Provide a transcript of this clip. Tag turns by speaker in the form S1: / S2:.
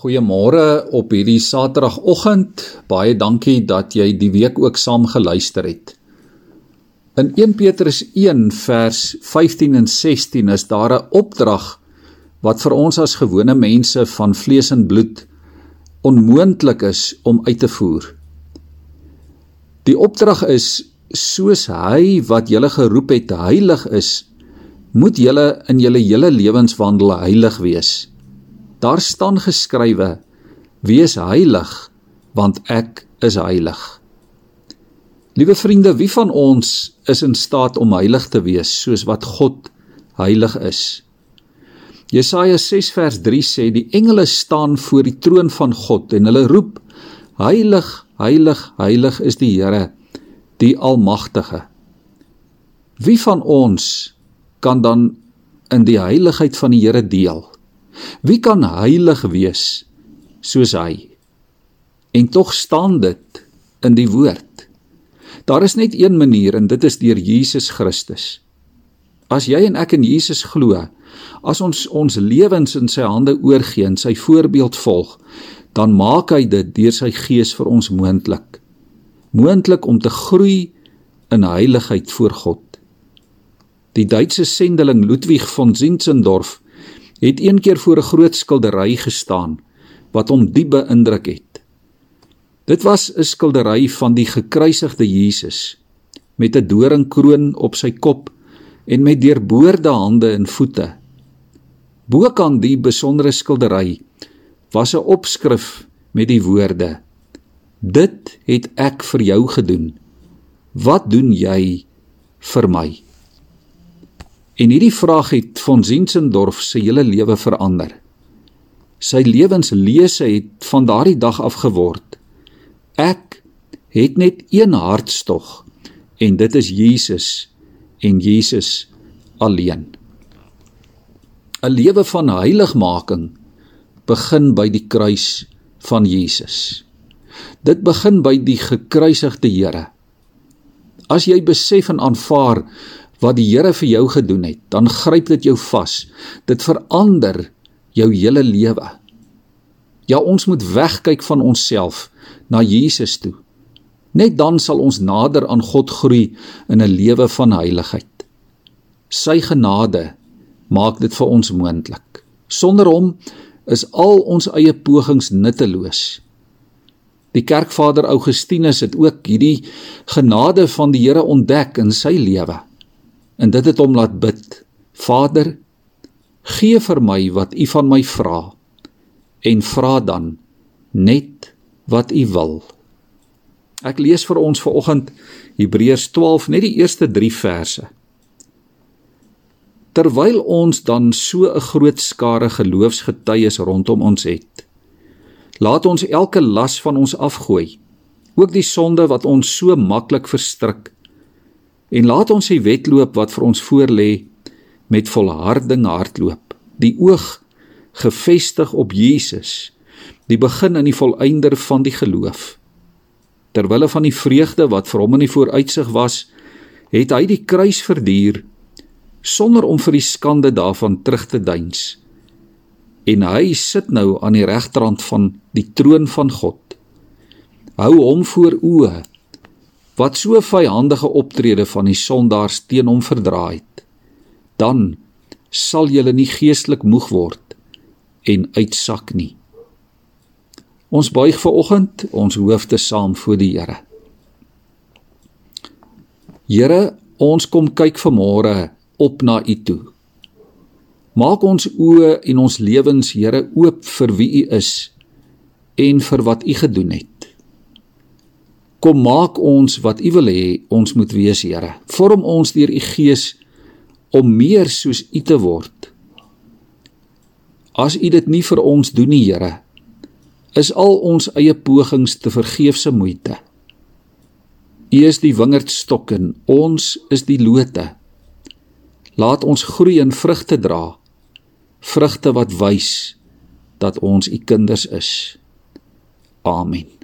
S1: Goeiemôre op hierdie Saterdagoggend. Baie dankie dat jy die week ook saam geluister het. In 1 Petrus 1 vers 15 en 16 is daar 'n opdrag wat vir ons as gewone mense van vlees en bloed onmoontlik is om uit te voer. Die opdrag is soos hy wat julle geroep het heilig is, moet julle in julle hele lewenswandel heilig wees. Daar staan geskrywe: Wees heilig, want ek is heilig. Liewe vriende, wie van ons is in staat om heilig te wees soos wat God heilig is? Jesaja 6 vers 3 sê die engele staan voor die troon van God en hulle roep: Heilig, heilig, heilig is die Here, die Almagtige. Wie van ons kan dan in die heiligheid van die Here deel? Wie kan heilig wees soos hy? En tog staan dit in die woord. Daar is net een manier en dit is deur Jesus Christus. As jy en ek in Jesus glo, as ons ons lewens in sy hande oorgee en sy voorbeeld volg, dan maak hy dit deur sy gees vir ons moontlik. Moontlik om te groei in heiligheid voor God. Die Duitse sendeling Ludwig von Zinzendorf het een keer voor 'n groot skildery gestaan wat hom diep beïndruk het. Dit was 'n skildery van die gekruisigde Jesus met 'n doringkroon op sy kop en met deurboorde hande en voete. Bokant die besondere skildery was 'n opskrif met die woorde: Dit het ek vir jou gedoen. Wat doen jy vir my? En hierdie vraag het von Zinzendorf se hele lewe verander. Sy lewenslese het van daardie dag af geword. Ek het net een hartstog en dit is Jesus en Jesus alleen. 'n Lewe van heiligmaking begin by die kruis van Jesus. Dit begin by die gekruisigde Here. As jy besef en aanvaar wat die Here vir jou gedoen het, dan gryp dit jou vas. Dit verander jou hele lewe. Ja, ons moet wegkyk van onsself na Jesus toe. Net dan sal ons nader aan God groei in 'n lewe van heiligheid. Sy genade maak dit vir ons moontlik. Sonder hom is al ons eie pogings nutteloos. Die kerkvader Augustinus het ook hierdie genade van die Here ontdek in sy lewe en dit het hom laat bid. Vader, gee vir my wat U van my vra en vra dan net wat U wil. Ek lees vir ons vanoggend Hebreërs 12 net die eerste 3 verse. Terwyl ons dan so 'n groot skare geloofsgetuies rondom ons het, laat ons elke las van ons afgooi, ook die sonde wat ons so maklik verstrik En laat ons die wedloop wat vir ons voorlê met volharding hardloop. Die oog gefestig op Jesus, die begin en die volëinder van die geloof. Terwille van die vreugde wat vir hom in die vooruitsig was, het hy die kruis verduur sonder om vir die skande daarvan terug te deins. En hy sit nou aan die regterrand van die troon van God. Hou hom voor oë wat so vyhandige optrede van die sondaars teen hom verdra het, dan sal julle nie geestelik moeg word en uitsak nie. Ons buig ver oggend ons hoofde saam voor die Here. Here, ons kom kyk vanmôre op na U toe. Maak ons oë en ons lewens, Here, oop vir wie U is en vir wat U gedoen het. Kom maak ons wat U wil hê ons moet wees, Here. Vorm ons deur U Gees om meer soos U te word. As U dit nie vir ons doen nie, Here, is al ons eie pogings te vergeefse moeite. U is die wingerdstok en ons is die lote. Laat ons groei en vrugte dra. Vrugte wat wys dat ons U kinders is. Amen.